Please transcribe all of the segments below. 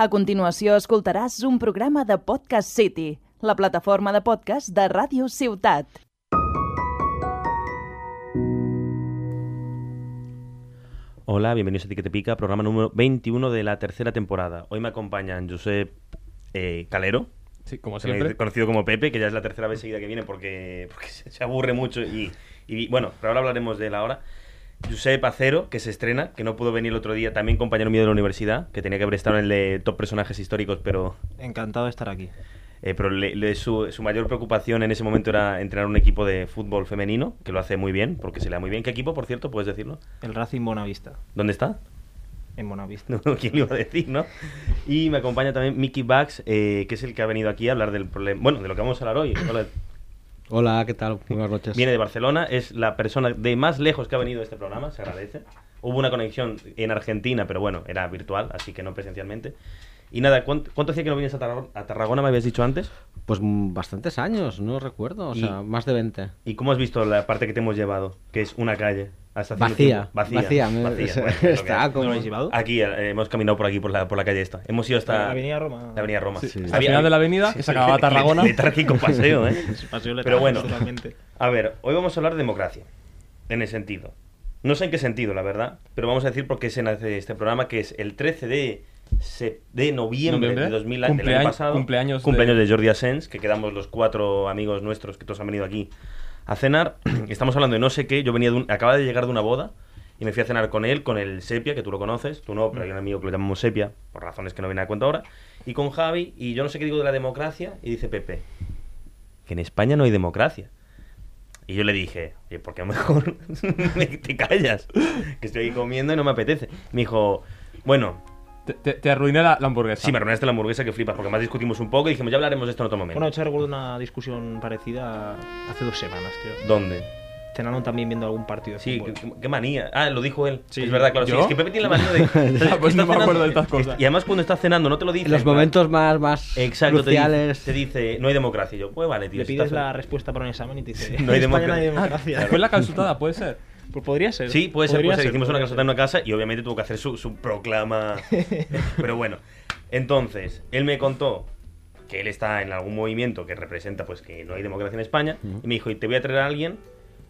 A continuació escoltaràs un programa de Podcast City, la plataforma de podcast de Ràdio Ciutat. Hola, bienvenidos a Ti que te pica, programa número 21 de la tercera temporada. Hoy me acompañan Josep eh, Calero, Sí, como siempre. conocido como Pepe, que ya es la tercera vez seguida que viene porque, porque se se aburre mucho y, y, bueno, pero ahora hablaremos de él ahora. Josep Acero, que se estrena, que no pudo venir el otro día, también compañero mío de la universidad, que tenía que haber estado en el de top personajes históricos, pero, Encantado de estar aquí. eh, pero le- le- su, su mayor preocupación en ese momento era entrenar un equipo de fútbol femenino, que lo hace muy bien, porque se le da muy bien. ¿Qué equipo, por cierto? ¿Puedes decirlo? El Racing Bonavista. ¿Dónde está? En Bonavista. No, ¿Quién le iba a decir, no? Y me acompaña también Mickey Bugs, eh, que es el que ha venido aquí a hablar del problema. Bueno, de lo que vamos a hablar hoy. Hola. Hola, ¿qué tal? Buenas noches. Viene de Barcelona, es la persona de más lejos que ha venido a este programa, se agradece. Hubo una conexión en Argentina, pero bueno, era virtual, así que no presencialmente. Y nada, ¿cuánto, cuánto hacía que no vienes a, Tarragona, a Tarragona, me habías dicho antes? Pues bastantes años, no recuerdo, o sea, más de 20. ¿Y cómo has visto la parte que te hemos llevado? Que es una calle. Vacía. Vacía. vacía, me- vacía, bueno, es lo que está. ¿No como... lo habéis llevado? Aquí eh, hemos caminado por aquí, por la, por la calle esta. Hemos ido hasta... La Avenida Roma. La Avenida Roma. Sí. Al final de la avenida, que se acababa Tarragona. Letárgico paseo, ¿eh? Paseo Pero bueno, totalmente. a ver, hoy vamos a hablar de democracia. En ese sentido. No sé en qué sentido, la verdad, pero vamos a decir por qué se nace este programa, que es el 13 de, se- de noviembre, Noviembre. de 2000, del año Cumpleaños- pasado. cumpleaños de- cumpleaños de... Jordi Asens, que quedamos los cuatro amigos nuestros que todos han venido aquí a cenar. Estamos hablando de no sé qué. Yo venía de un, acaba de llegar de una boda y me fui a cenar con él, con el Sepia, que tú lo conoces, tú no, pero hay un amigo que lo llamamos Sepia, por razones que no viene a cuenta ahora, y con Javi, y yo no sé qué digo de la democracia, y dice Pepe, que en España no hay democracia. Y yo le dije, oye, ¿por qué mejor me- te callas? Que estoy comiendo y no me apetece. Me dijo, bueno, Te, te- te arruiné la, la hamburguesa. sí, me arruinaste la hamburguesa que flipas, porque más discutimos un poco y dijimos, ya hablaremos de esto en otro momento. Bueno, de hecho recuerdo una discusión parecida hace dos semanas, tío. ¿Dónde? Cenando también viendo algún partido de Sí, fútbol. qué, qué manía. Ah, lo dijo él. Sí. es verdad, claro. Sí, ¿Yo? es que Pepe tiene la manía de. Ah, pues no me acuerdo de cenando- estas cosas. Y además, cuando está cenando, no te lo dice. En los momentos más, más Exacto, te dice, cruciales... te dice, no hay democracia. Y yo, pues vale, tío. Le pides la respuesta para un examen y te dice, No hay "En España democracia". no hay Ah, democracia. Fue la consultada, puede ser. Pues podría ser. Sí, puede ser, puede ser. Hicimos una consulta en una casa y obviamente tuvo que hacer su, su proclama. Pero bueno, entonces, él me contó que él está en algún movimiento que representa pues que no hay democracia en España y me dijo, y te voy a traer a alguien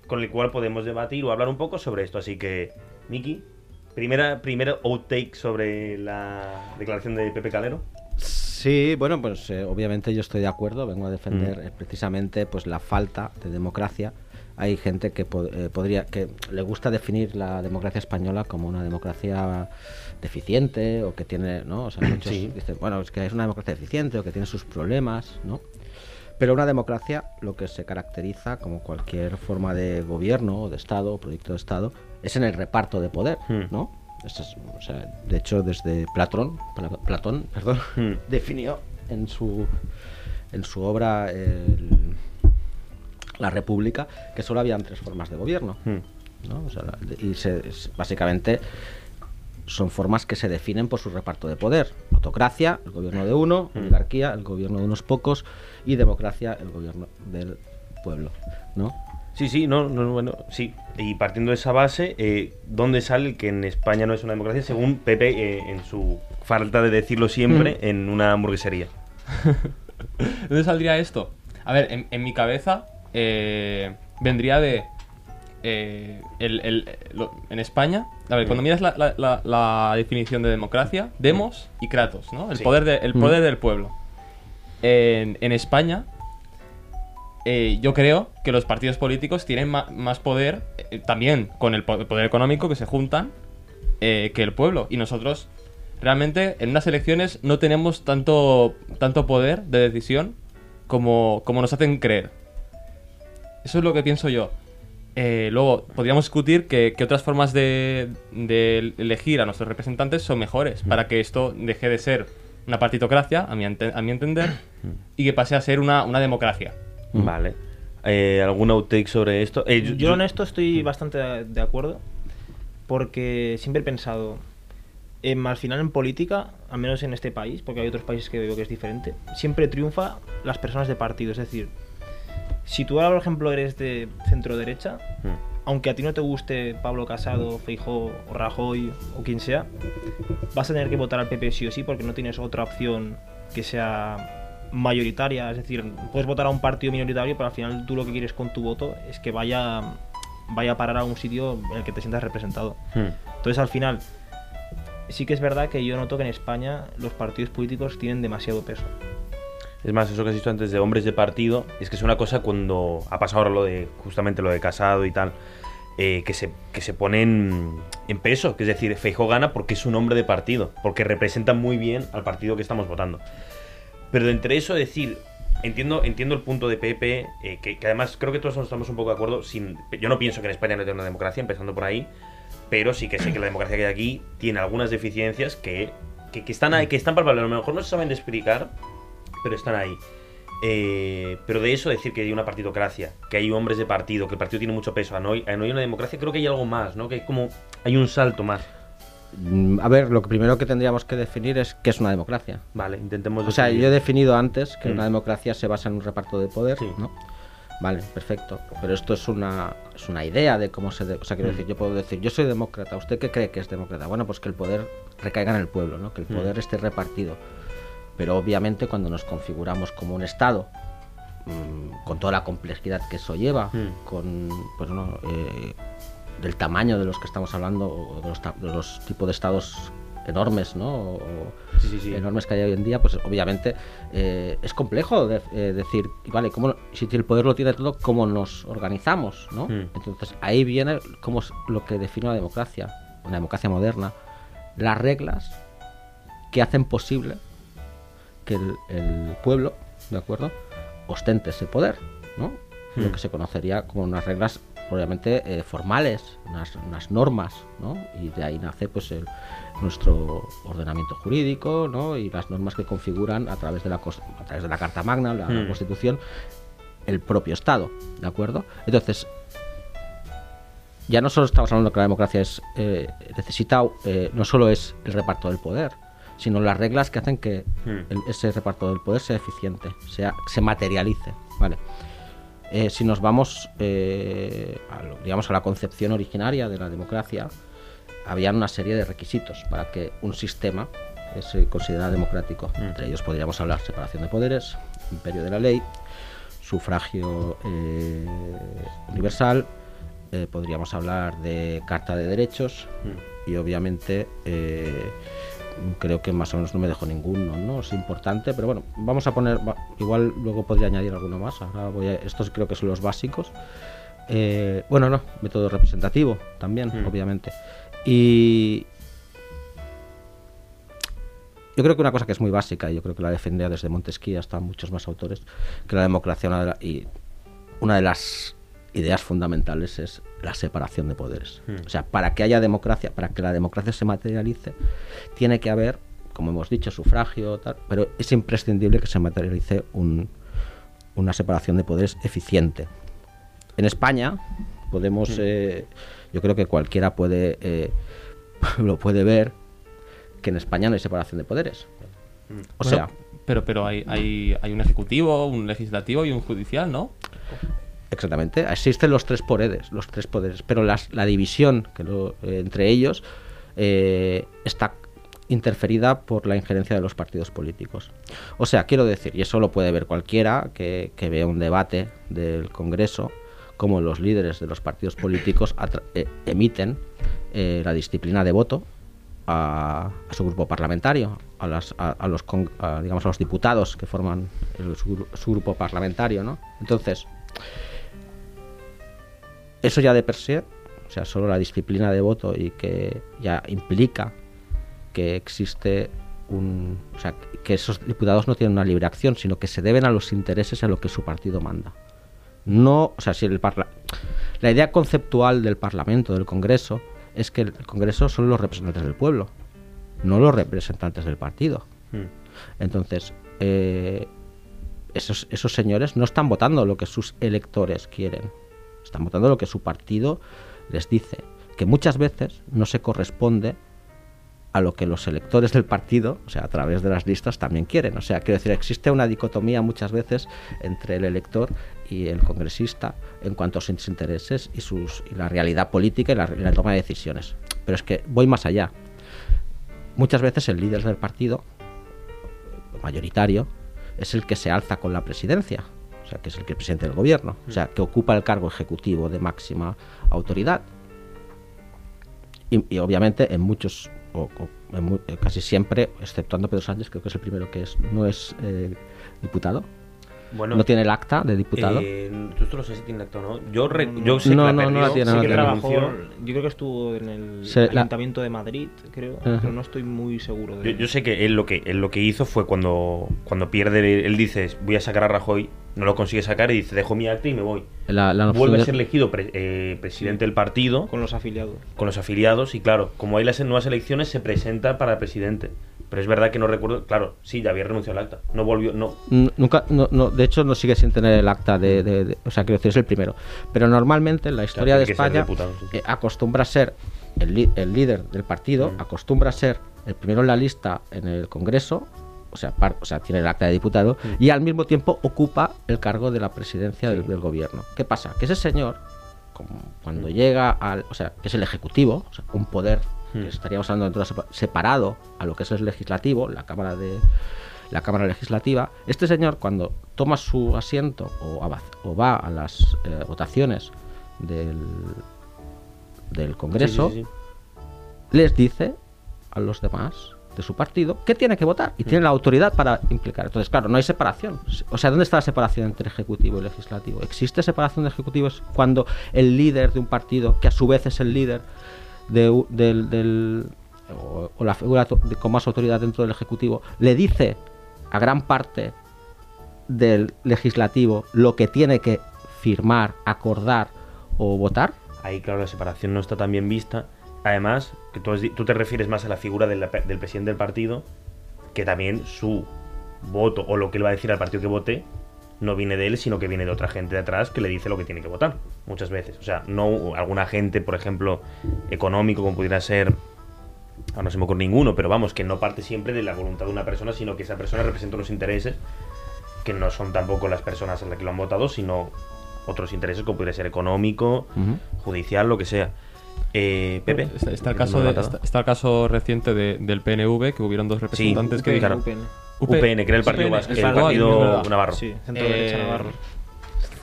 con el cual podemos debatir o hablar un poco sobre esto. Así que, Miki, primera, primero outtake sobre la declaración de Pepe Calero. Sí, bueno, pues eh, obviamente yo estoy de acuerdo, vengo a defender Mm. eh, precisamente pues la falta de democracia. Hay gente que po- eh, podría que le gusta definir la democracia española como una democracia deficiente o que tiene, ¿no? O sea, muchos Sí. dicen, bueno, es que es una democracia deficiente o que tiene sus problemas, ¿no? Pero una democracia lo que se caracteriza, como cualquier forma de gobierno o de Estado o proyecto de Estado, es en el reparto de poder, Hmm. ¿no? Eso es- o sea, de hecho, desde Platón, Pla- Platón perdón, Hmm. definió en su, en su obra el- La República que solo habían tres formas de gobierno. Hmm. ¿no? O sea, la- y se- básicamente son formas que se definen por su reparto de poder. Autocracia, el gobierno de uno, Mm. oligarquía, el gobierno de unos pocos, y democracia, el gobierno del pueblo. ¿no? Sí, sí, no, no, bueno, sí. Y partiendo de esa base, eh, ¿dónde sale que en España no es una democracia? Según Pepe, eh, en su falta de decirlo siempre, en una hamburguesería. ¿De ¿Dónde saldría esto? A ver, en, en mi cabeza eh, vendría de. eh, el- el- lo- en España, a ver, cuando miras la, la- la- la definición de democracia, demos y kratos, ¿no? El, Sí. poder, de- el Mm. poder del pueblo. En, en España, eh, yo creo que los partidos políticos tienen más poder, eh, también con el po- poder económico que se juntan, que el pueblo. Y nosotros, realmente, en unas elecciones no tenemos tanto, tanto poder de decisión como, como nos hacen creer. Eso es lo que pienso yo. Eh, luego, podríamos discutir que, que otras formas de, de elegir a nuestros representantes son mejores, para que esto deje de ser una partitocracia, a mi, ente- a mi entender, y que pase a ser una, una democracia. Vale. Eh, ¿Algún outtake sobre esto? Eh, yo- Yo yo- en esto estoy bastante de de acuerdo, porque siempre he pensado, em, al final en política, al menos en este país, porque hay otros países que veo que es diferente, siempre triunfa las personas de partido. Es decir, si tú ahora, por ejemplo, eres de centro derecha, Hmm. aunque a ti no te guste Pablo Casado, Feijó o Rajoy o quien sea, vas a tener que votar al PP sí o sí porque no tienes otra opción que sea mayoritaria. Es decir, puedes votar a un partido minoritario, pero al final tú lo que quieres con tu voto es que vaya, vaya a parar a un sitio en el que te sientas representado. Hmm. Entonces al final, sí que es verdad que yo noto que en España los partidos políticos tienen demasiado peso. Es más, eso que has dicho antes de hombres de partido, es que es una cosa cuando ha pasado ahora lo de justamente lo de Casado y tal, eh, que, se, que se ponen en peso, que es decir, Feijóo gana porque es un hombre de partido, porque representa muy bien al partido que estamos votando. Pero entre eso decir, entiendo, entiendo el punto de Pepe, eh, que, que además creo que todos estamos un poco de acuerdo, sin, yo no pienso que en España no tenga una democracia, empezando por ahí, pero sí que sé que la democracia que hay aquí tiene algunas deficiencias que, que, que están ahí, que están palpables, a lo mejor no se saben explicar, pero están ahí. Eh, pero de eso decir que hay una partidocracia, que hay hombres de partido, que el partido tiene mucho peso, a no, hay, a no hay una democracia, creo que hay algo más, ¿no? Que hay como hay un salto más. Mm, A ver, lo que primero que tendríamos que definir es qué es una democracia. Vale, intentemos. O sea, definir. yo he definido antes que Mm. una democracia se basa en un reparto de poder, Sí. ¿no? Vale, perfecto. Pero esto es una, es una idea de cómo se... de- o sea, quiero Mm. decir, yo puedo decir, yo soy demócrata. ¿Usted qué cree que es demócrata? Bueno, pues que el poder recaiga en el pueblo, ¿no? Que el Mm. poder esté repartido. Pero obviamente cuando nos configuramos como un Estado, mm, con toda la complejidad que eso lleva, Mm. con, pues no, eh, del tamaño de los que estamos hablando, o de los, de los tipos de estados enormes, ¿no? O- o Sí, sí, sí. enormes que hay hoy en día, pues obviamente eh, es complejo de- eh, decir, vale, ¿cómo, si el poder lo tiene todo, ¿cómo nos organizamos? ¿no? Mm. Entonces ahí viene cómo es lo que define una democracia, una democracia moderna, las reglas que hacen posible que el, el pueblo, ¿de acuerdo?, ostente ese poder, ¿no? Lo Mm. que se conocería como unas reglas, obviamente, eh, formales, unas, unas normas, ¿no? Y de ahí nace, pues, el, nuestro ordenamiento jurídico, ¿no? Y las normas que configuran a través de la, a través de la Carta Magna, la, la Mm. Constitución, el propio Estado, ¿de acuerdo? Entonces, ya no solo estamos hablando que la democracia es eh, necesita eh, no solo es el reparto del poder sino las reglas que hacen que Hmm. el- ese reparto del poder sea eficiente sea se materialice vale Eh, si nos vamos eh, a, lo- digamos a la concepción originaria de la democracia había una serie de requisitos para que un sistema eh, se considerara democrático Hmm. entre ellos podríamos hablar separación de poderes imperio de la ley sufragio eh, universal, podríamos hablar de Carta de Derechos Mm. y obviamente creo que más o menos no me dejo ninguno, ¿no? Es importante, pero bueno, vamos a poner, igual luego podría añadir alguno más, ahora voy a- estos creo que son los básicos. Eh, bueno, no, método representativo también, Mm. obviamente. Y, yo creo que una cosa que es muy básica, y yo creo que la defendía desde Montesquieu hasta muchos más autores, que la democracia, una de, la- y una de las ideas fundamentales es la separación de poderes. Hmm. O sea, para que haya democracia, para que la democracia se materialice, tiene que haber, como hemos dicho, sufragio, tal, pero es imprescindible que se materialice un- una separación de poderes eficiente. En España podemos, eh, yo creo que cualquiera puede, eh, lo puede ver, que en España no hay separación de poderes. O Bueno, sea, Pero, pero hay, hay, hay un ejecutivo, un legislativo y un judicial, ¿no? Exactamente, existen los tres poderes, los tres poderes, pero las- la división que lo- eh, entre ellos eh, está interferida por la injerencia de los partidos políticos. O sea, quiero decir, y eso lo puede ver cualquiera que, que vea un debate del Congreso, como los líderes de los partidos políticos eh, emiten eh, la disciplina de voto a, su grupo parlamentario, a, las, a, a los, digamos, a los diputados que forman el- su, su grupo parlamentario, ¿no? Entonces, eso ya de per se, o sea, solo la disciplina de voto y que ya implica que existe un. O sea, que esos diputados no tienen una libre acción, sino que se deben a los intereses a lo que su partido manda. No, o sea, si el parla la idea conceptual del Parlamento, del Congreso, es que el Congreso son los representantes del pueblo, no los representantes del partido. Mm. Entonces, eh, esos, esos señores no están votando lo que sus electores quieren, están votando lo que su partido les dice, que muchas veces no se corresponde a lo que los electores del partido, o sea, a través de las listas, también quieren. O sea, quiero decir, existe una dicotomía muchas veces entre el elector y el congresista en cuanto a sus intereses y, sus, la realidad política y la, la toma de decisiones. Pero es que voy más allá. Muchas veces el líder del partido, mayoritario, es el que se alza con la presidencia, sea, que es el que presidente del gobierno, o sea, que ocupa el cargo ejecutivo de máxima autoridad. Y, y obviamente en muchos, o, o en mu- eh, casi siempre, exceptuando Pedro Sánchez, creo que es el primero que es, no es eh, diputado, Bueno, no tiene el acta de diputado. eh, tú lo sé si tiene acto o no. Yo, re- yo sé No, que la no, no tiene, Sí no que tiene. trabajó, yo creo que estuvo en el Se- la- Ayuntamiento de Madrid, creo, Ajá. pero no estoy muy seguro de Yo, yo sé que él lo que él lo que hizo fue cuando, cuando pierde, él dice, voy a sacar a Rajoy, no lo consigue sacar y dice, dejo mi acta y me voy. La- la Vuelve a ser elegido pre- eh, presidente del partido con los afiliados. con los afiliados y claro, como hay las nuevas elecciones se presenta para presidente. Pero es verdad que no recuerdo, claro, sí, ya había renunciado al acta. No volvió, no. Nunca, no, no, de hecho, no sigue sin tener el acta de. de- de- o sea, quiero decir, es el primero. Pero normalmente en la historia de España diputado, sí, eh, acostumbra a ser el, el líder del partido, Mm. acostumbra a ser el primero en la lista en el Congreso, o sea, par- o sea tiene el acta de diputado, y al mismo tiempo ocupa el cargo de la presidencia del, del gobierno. ¿Qué pasa? Que ese señor, como cuando llega al. O sea, que es el ejecutivo, o sea, un poder que estaríamos hablando de sepa- separado a lo que es el legislativo, la Cámara de la Cámara Legislativa, este señor cuando toma su asiento o, va a las eh, votaciones del, del Congreso, les dice a los demás de su partido que tiene que votar y tiene la autoridad para implicar. Entonces, claro, no hay separación. O sea, ¿dónde está la separación entre ejecutivo y legislativo? ¿Existe separación de ejecutivos cuando el líder de un partido, que a su vez es el líder de o, la figura de- con más autoridad dentro del ejecutivo, le dice a gran parte del legislativo lo que tiene que firmar, acordar o votar? Ahí, claro, la separación no está tan bien vista. Además, que tú, has di- tú te refieres más a la figura de la pe- del presidente del partido, que también su voto o lo que él va a decir al partido que vote no viene de él, sino que viene de otra gente de atrás que le dice lo que tiene que votar, muchas veces. O sea, no algún agente, por ejemplo, económico, como pudiera ser, no se me ocurre ninguno, pero vamos, que no parte siempre de la voluntad de una persona, sino que esa persona representa unos intereses que no son tampoco las personas a las que lo han votado, sino otros intereses, como pudiera ser económico, judicial, lo que sea. Eh, Pepe. Está, está el ¿Tienes caso de- está, está el caso reciente de- del PNV, que hubieron dos representantes que UPN, dijeron... claro. UPN. UPN, que era el partido, UPN, vasco- el partido navarro. Sí, centro derecha Eh, Navarro.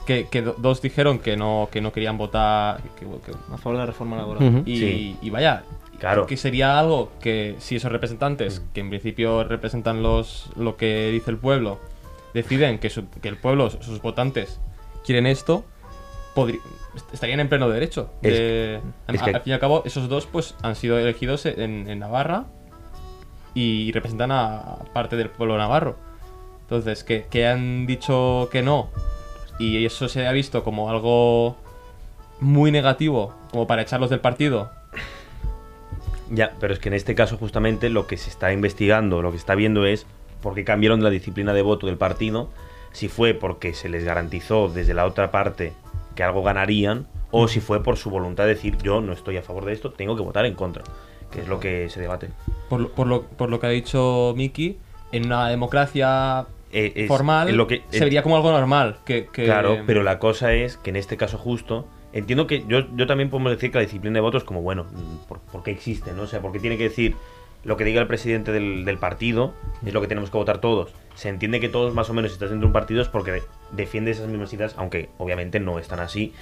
Que, que do- dos dijeron que no, que no querían votar que- que- A favor de la reforma laboral. Y, Sí. y vaya, Claro. que sería algo que si esos representantes, que en principio representan los lo que dice el pueblo, deciden que, su- que el pueblo, sus votantes, quieren esto, est- estarían en pleno derecho. Es- de- es a- que- Al fin y al cabo, esos dos pues han sido elegidos en, en Navarra y representan a, a parte del pueblo navarro. Entonces, que, que han dicho que no y eso se ha visto como algo muy negativo, como para echarlos del partido, Ya, pero es que en este caso justamente lo que se está investigando, lo que se está viendo es por qué cambiaron la disciplina de voto del partido, si fue porque se les garantizó desde la otra parte que algo ganarían, o si fue por su voluntad de decir yo no estoy a favor de esto, tengo que votar en contra, que es lo que se debate. Por, lo- por, lo, por lo que ha dicho Miki, en una democracia Eh, es- formal lo que, se vería como algo normal. Que, que- Claro, pero la cosa es que en este caso justo, entiendo que yo, yo también podemos decir que la disciplina de voto es como, bueno, mm, ¿por, por qué existe? ¿no? O sea, porque tiene que decir lo que diga el presidente del, partido, es lo que tenemos que votar todos. Se entiende que todos más o menos si estás dentro de un partido es porque defiende esas mismas ideas, aunque obviamente no están así.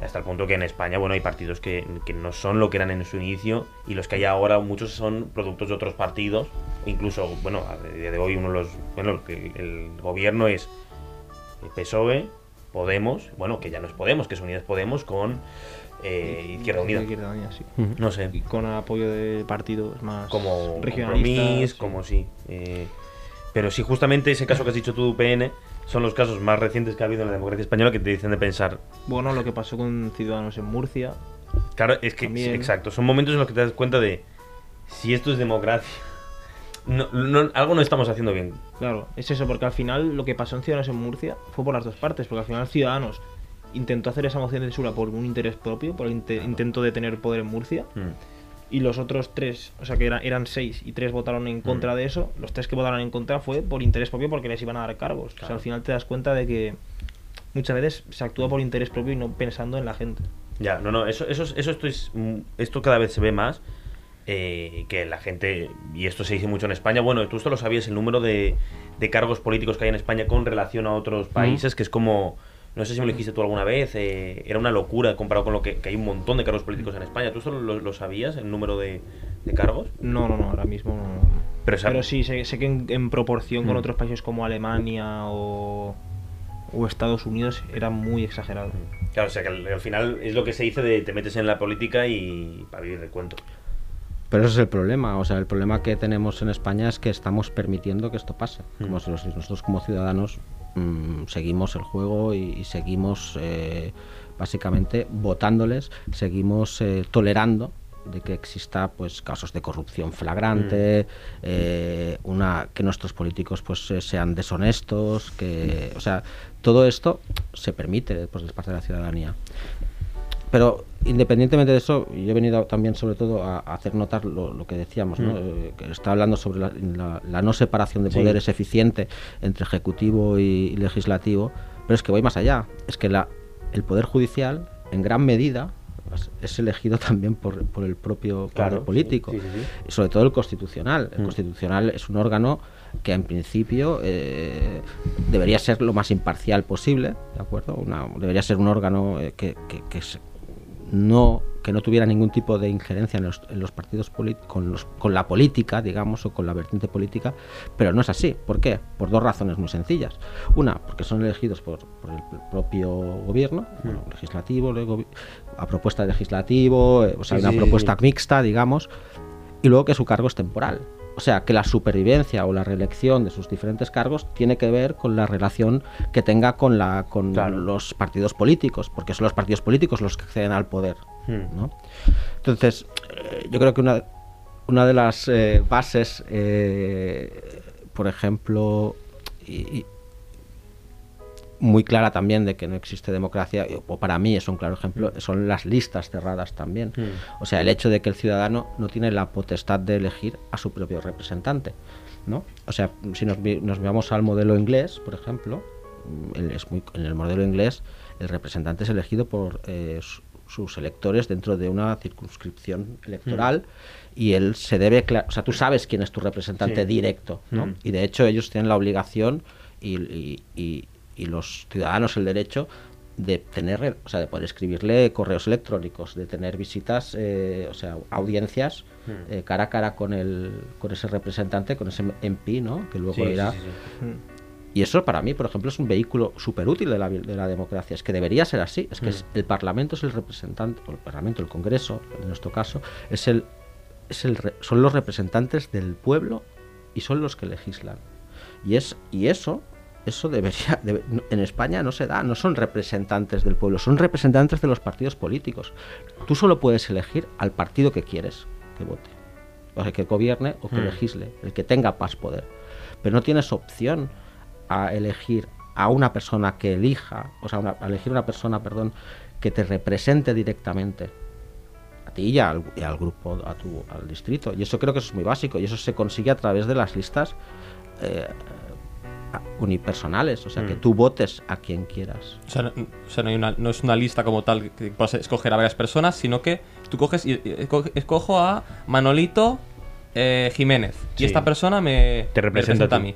Hasta el punto que en España, bueno, hay partidos que, no son lo que eran en su inicio y los que hay ahora, muchos son productos de otros partidos. Incluso, bueno, a día de hoy uno de los, bueno, el, gobierno es PSOE, Podemos, bueno, que ya no es Podemos, que es Unidas Podemos con eh, Izquierda Unida. Izquierda Unida, sí. No sé, Y con apoyo de partidos más como regionalistas. Como sí. eh, pero sí, justamente ese caso que has dicho tú, UPN, son los casos más recientes que ha habido en la democracia española que te dicen de pensar, Bueno, lo que pasó con Ciudadanos en Murcia. Claro, es que También. exacto, son momentos en los que te das cuenta de si esto es democracia. No, no- algo no estamos haciendo bien. Claro, es eso, porque al final lo que pasó en Ciudadanos en Murcia fue por las dos partes, porque al final Ciudadanos intentó hacer esa moción de censura por un interés propio, por el inte- intento de tener poder en Murcia, Mm. y los otros tres, o sea que era- eran seis y tres votaron en contra de eso, los tres que votaron en contra fue por interés propio porque les iban a dar cargos. O sea, al final te das cuenta de que muchas veces se actúa por interés propio y no pensando en la gente. Ya, no, no, eso, eso, es- eso esto, es, mm, esto cada vez se ve más. eh, que la gente, y esto se dice mucho en España, bueno, tú esto lo sabías, el número de, de cargos políticos que hay en España con relación a otros países, que es como, no sé si me lo dijiste tú alguna vez, eh, era una locura comparado con lo que, que hay un montón de cargos políticos en España. ¿Tú esto lo, lo sabías, el número de, de cargos? No, no, no, ahora mismo no. Pero, sí, sé, sé que en, en proporción con Mm. otros países como Alemania o, o Estados Unidos era muy exagerado. Claro, o sea que al, al final es lo que se dice de te metes en la política y para vivir de cuento. Pero ese es el problema, o sea, el problema que tenemos en España es que estamos permitiendo que esto pase. Como Mm. si nosotros como ciudadanos mm, seguimos el juego y, y seguimos eh, básicamente votándoles, seguimos eh, tolerando de que exista pues casos de corrupción flagrante, eh, una que nuestros políticos pues sean deshonestos, que o sea todo esto se permite pues, de parte de la ciudadanía pero independientemente de eso, yo he venido también sobre todo a, a hacer notar lo, lo que decíamos, ¿no? Mm. Eh, que está hablando sobre la, la- la no separación de Sí. poderes eficiente entre ejecutivo y, y legislativo, pero es que voy más allá, es que la, el poder judicial en gran medida es- es elegido también por, por el propio Claro, poder político, sí, sí, sí. y sobre todo el constitucional. El Mm. constitucional es un órgano que en principio eh, debería ser lo más imparcial posible, ¿de acuerdo? Una- debería ser un órgano eh, que, que- que se- no que no tuviera ningún tipo de injerencia en los, en los partidos con, los- con la política, digamos, o con la vertiente política, pero no es así. ¿Por qué? Por dos razones muy sencillas. Una, porque son elegidos por, por el propio gobierno, bueno, legislativo, luego a propuesta de legislativo, eh, o sea, Sí, una sí, propuesta sí. mixta, digamos, y luego que su cargo es temporal. O sea, que la supervivencia o la reelección de sus diferentes cargos tiene que ver con la relación que tenga con, la, con Claro. los partidos políticos, porque son los partidos políticos los que acceden al poder. Hmm. ¿no? Entonces, eh, yo creo que una, una de las eh, bases, eh, por ejemplo, y- y muy clara también de que no existe democracia, o para mí es un claro ejemplo, son las listas cerradas también. Mm. O sea, el hecho de que el ciudadano no tiene la potestad de elegir a su propio representante. ¿no? O sea, si nos, nos vamos al modelo inglés, por ejemplo, mm, el- es muy- en el modelo inglés el representante es elegido por eh, su- sus electores dentro de una circunscripción electoral y él se debe, o sea, tú sabes quién es tu representante Sí. directo, ¿no? Mm. Y de hecho ellos tienen la obligación y, y- y- y los ciudadanos el derecho de tener, o sea, de poder escribirle correos electrónicos, de tener visitas, eh, o sea, audiencias Mm. eh, cara a cara con el, con ese representante, con ese MP, ¿no? Que luego Sí, irá. sí, sí. Mm. Y eso para mí, por ejemplo, es un vehículo súper útil de la, de la democracia. Es que debería ser así. Es que es- Mm. el Parlamento es el representante, o el Parlamento, el Congreso, en nuestro caso, es el, es el son los representantes del pueblo y son los que legislan. Y, es, y eso, eso debería, debe- en España no se da, no son representantes del pueblo, son representantes de los partidos políticos. Tú solo puedes elegir al partido que quieres que vote, o sea, que gobierne o que Mm. legisle, el que tenga más poder. Pero no tienes opción a elegir a una persona que elija, o sea, una- a elegir una persona, perdón, que te represente directamente a ti y al, y al grupo, a tu, al distrito. Y eso creo que eso es muy básico y eso se consigue a través de las listas eh, unipersonales, o sea, que Mm. tú votes a quien quieras. O sea, no, o sea, no hay una- no es una lista como tal que puedas escoger a varias personas, sino que tú coges y, y esco- escojo a Manolito eh, Jiménez. Sí. Y esta persona me Te me representa a mí.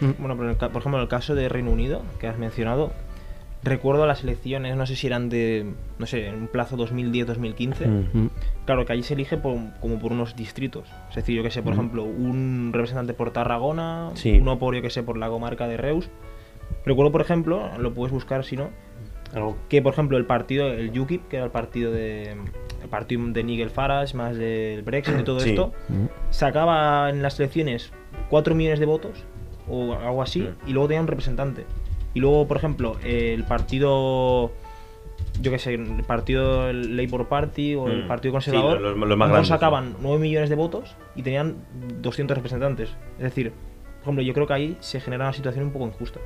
Bueno, pero en el ca- por ejemplo, en el caso de Reino Unido, que has mencionado, recuerdo las elecciones, no sé si eran de, no sé, en un plazo 2010-2015. Mm. Mm. Claro, que allí se elige por- como por unos distritos. Es decir, yo que sé, por ejemplo, un representante por Tarragona, Sí. uno por, yo que sé, por la comarca de Reus. Recuerdo, por ejemplo, lo puedes buscar si no, Algo- que por ejemplo el partido, el UKIP, que era el partido de el partido de Nigel Farage, más del Brexit y todo Sí. esto, sacaba en las elecciones 4 millones de votos o algo así y luego tenía un representante. Y luego, por ejemplo, el partido yo qué sé, el partido el Labour Party o el Mm. Partido Sí, Conservador los- los más no grandes, sacaban 9 millones de votos y tenían 200 representantes. Es decir, por ejemplo, yo creo que ahí se genera una situación un poco injusta.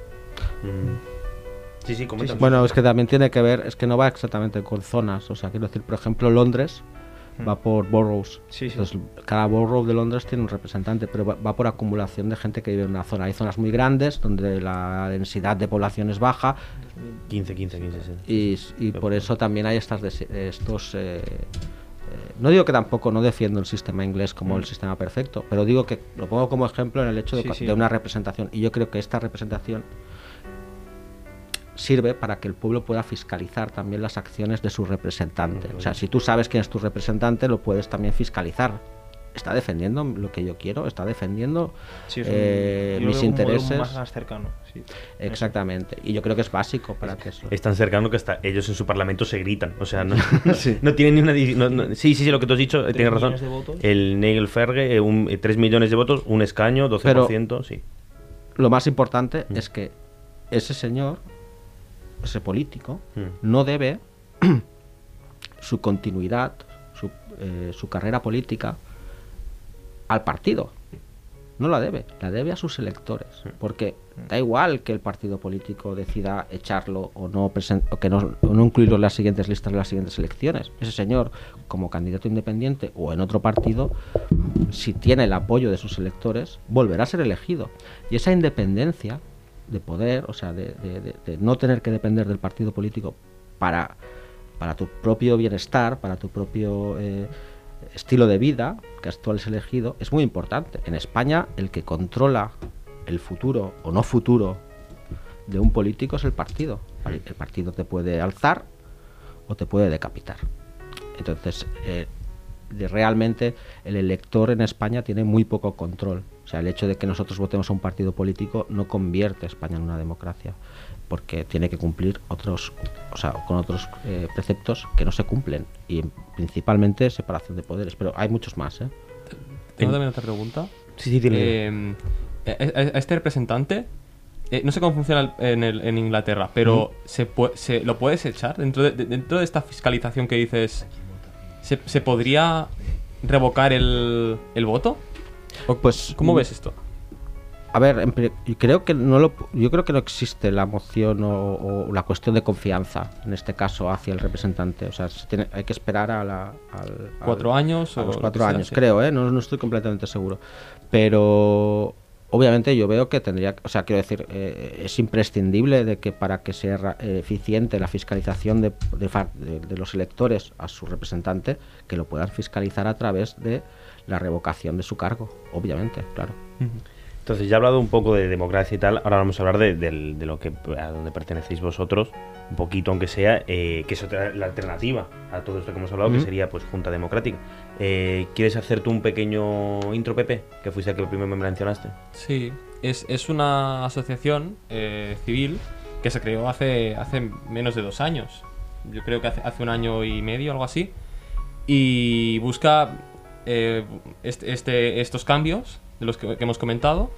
Mm. Sí, sí, comenta. Bueno, es que también tiene que ver, es que no va exactamente con zonas, o sea, quiero decir, por ejemplo, Londres va por boroughs. Sí, sí. Entonces, cada borough de Londres tiene un representante, pero va, va por acumulación de gente que vive en una zona. Hay zonas muy grandes donde la densidad de población es baja 15, 15, 15, sí. y, y por eso también hay estas estos... eh, eh, no digo que tampoco no defiendo el sistema inglés como el sistema perfecto, pero digo que lo pongo como ejemplo en el hecho de, Sí, co- sí. de una representación. Y yo creo que esta representación sirve para que el pueblo pueda fiscalizar también las acciones de su representante. O sea, si tú sabes quién es tu representante, lo puedes también fiscalizar. ¿Está defendiendo lo que yo quiero? ¿Está defendiendo Sí, es un- eh, yo mis veo un modelo intereses? más cercano. sí. Exactamente. Y yo creo que es básico para que eso... Es tan cercano que hasta ellos en su parlamento se gritan. O sea, no, no tienen ni una. no- no- sí, sí, sí, lo que tú has dicho, eh, tienes razón. millones de votos. El Nigel Ferge, eh, un, eh, 3 millones de votos, un escaño, 12%, sí. Lo más importante Mm. es que ese señor, ese político, Mm. no debe su continuidad, su, eh, su carrera política al partido. No la debe, la debe a sus electores. Porque da igual que el partido político decida echarlo o no, o que no, o no incluirlo en las siguientes listas de las siguientes elecciones. Ese señor, como candidato independiente o en otro partido, si tiene el apoyo de sus electores, volverá a ser elegido. Y esa independencia de poder, o sea, de, no tener que depender del partido político para, para tu propio bienestar, para tu propio eh, estilo de vida que tú has elegido, es muy importante. En España, el que controla el futuro o no futuro de un político es el partido. El partido te puede alzar o te puede decapitar. Entonces, eh, de- realmente el elector en España tiene muy poco control. O sea, el hecho de que nosotros votemos a un partido político no convierte a España en una democracia, porque tiene que cumplir otros, o sea, con otros eh, preceptos que no se cumplen y principalmente separación de poderes. Pero hay muchos más, ¿eh? Tengo también otra pregunta. Sí, sí, tiene. Eh, a, a- a este representante, eh, no sé cómo funciona en, el- en Inglaterra, pero se, se lo puedes echar dentro de, de- dentro de esta fiscalización que dices. ¿Se, se podría revocar el, el voto? ¿O Pues, ¿Cómo mm, ves esto? A ver, creo que no lo, yo creo que no existe la moción o, o la cuestión de confianza en este caso hacia el representante. O sea, se tiene- hay que esperar a la, al- al- ¿Cuatro años a o los lo cuatro sea? años, creo, ¿eh? No, no estoy completamente seguro. Pero obviamente yo veo que tendría, o sea, quiero decir, eh, es imprescindible de que para que sea eh, eficiente la fiscalización de, los electores a su representante, que lo puedan fiscalizar a través de la revocación de su cargo, obviamente, claro. Entonces, ya he hablado un poco de democracia y tal, ahora vamos a hablar de, de lo que a donde pertenecéis vosotros, un poquito aunque sea, eh, que es otra, la alternativa a todo esto que hemos hablado, que sería pues Junta Democrática. Eh, ¿Quieres hacer tú un pequeño intro, Pepe? Que fuiste el que primero me mencionaste. Sí, es, es una asociación eh, civil que se creó hace, hace menos de dos años. Yo creo que hace, hace un año y medio, algo así. Y busca eh, este, este- estos cambios de los que, hemos comentado,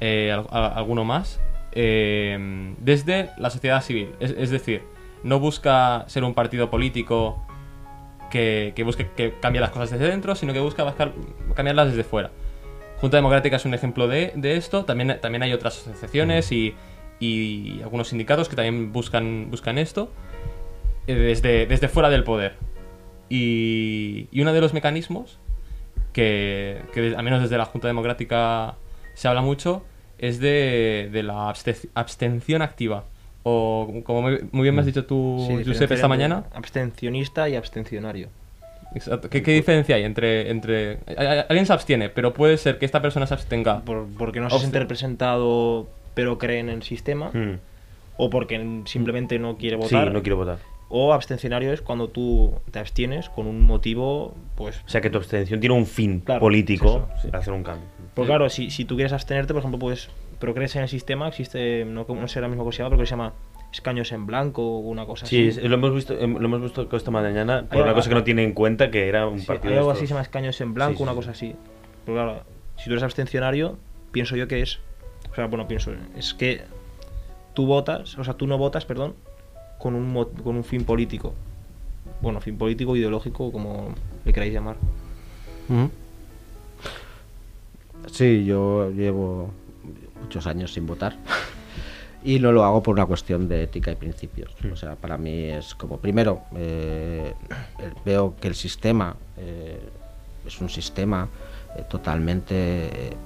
eh, alguno más, eh, desde la sociedad civil. Es decir, no busca ser un partido político que, que busque que cambie las cosas desde dentro, sino que busca cambiarlas desde fuera. Junta Democrática es un ejemplo de, de esto. También, también hay otras asociaciones y, y algunos sindicatos que también buscan, buscan esto eh, desde, desde fuera del poder. Y, y uno de los mecanismos que, que al menos desde la Junta Democrática se habla mucho es de, de la abste- abstención activa. O como muy, muy bien me has dicho tú, Sí, Josep, esta mañana. Abstencionista y abstencionario. Exacto. ¿Qué, qué diferencia hay entre, entre... Alguien se abstiene, pero puede ser que esta persona se abstenga. Por- porque no se siente representado, pero cree en el sistema. Hmm. O porque simplemente no quiere Sí, votar. no quiero votar. O abstencionario es cuando tú te abstienes con un motivo, pues... O sea, que tu abstención tiene un fin Claro, político es eso, sí. para hacer un cambio. Pues claro, si, si tú quieres abstenerte, por ejemplo, pues... Pero crees en el sistema, existe, no, no sé ahora mismo cómo se llama, pero que se llama escaños en blanco o una cosa Sí, así. es- lo hemos visto, em, lo hemos visto esta mañana por Hay una cosa que no tiene en cuenta que era un Sí, partido. hay algo estos- así, se llama escaños en blanco, Sí, sí, una sí. cosa así. Pero claro, si tú eres abstencionario, pienso yo que es... O sea, bueno, pienso, es que tú votas, o sea, tú no votas, perdón, con un, mo- con un fin político. Bueno, fin político, ideológico, como le queráis llamar. Sí, yo llevo muchos años sin votar. Y no lo hago por una cuestión de ética y principios. O sea, para mí es como, primero, eh, veo que el sistema eh, es un sistema eh, totalmente eh,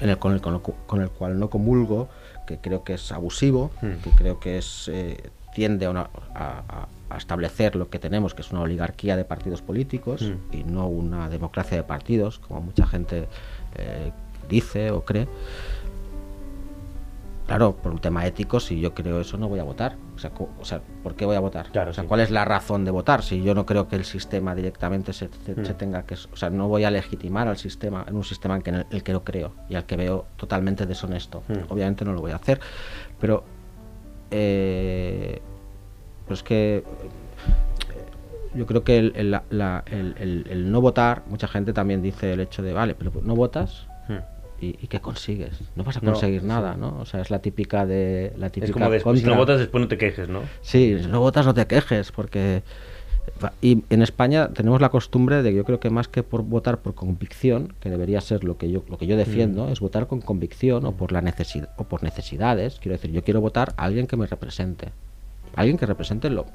en el, con, el, con el con el cual no comulgo, que creo que es abusivo, que creo que es eh, tiende a, una- a- a- establecer lo que tenemos, que es una oligarquía de partidos políticos y no una democracia de partidos, como mucha gente eh, dice o cree. Claro, por un tema ético, si yo creo eso, no voy a votar. O sea, o sea, ¿por qué voy a votar? Claro, o sea, sí. ¿cuál es la razón de votar? Si yo no creo que el sistema directamente se, se- Mm. se tenga que... O sea, no voy a legitimar al sistema, en un sistema en que, el, el que no creo y al que veo totalmente deshonesto. Mm. Obviamente no lo voy a hacer, pero... Eh, pues que... Yo creo que el, el- la- la- el- el- el no votar, mucha gente también dice el hecho de, vale, pero no votas, Hmm. ¿Y, y qué consigues? No vas a No, conseguir sí. nada, ¿no? O sea, es la típica de la típica Es como después, si no votas, después no te quejes, ¿no? Sí, si no votas no te quejes, porque y en España tenemos la costumbre de que yo creo que más que por votar por convicción, que debería ser lo que yo lo que yo defiendo, es votar con convicción o por la necesidad o por necesidades. Quiero decir, yo quiero votar a alguien que me represente, alguien que represente lo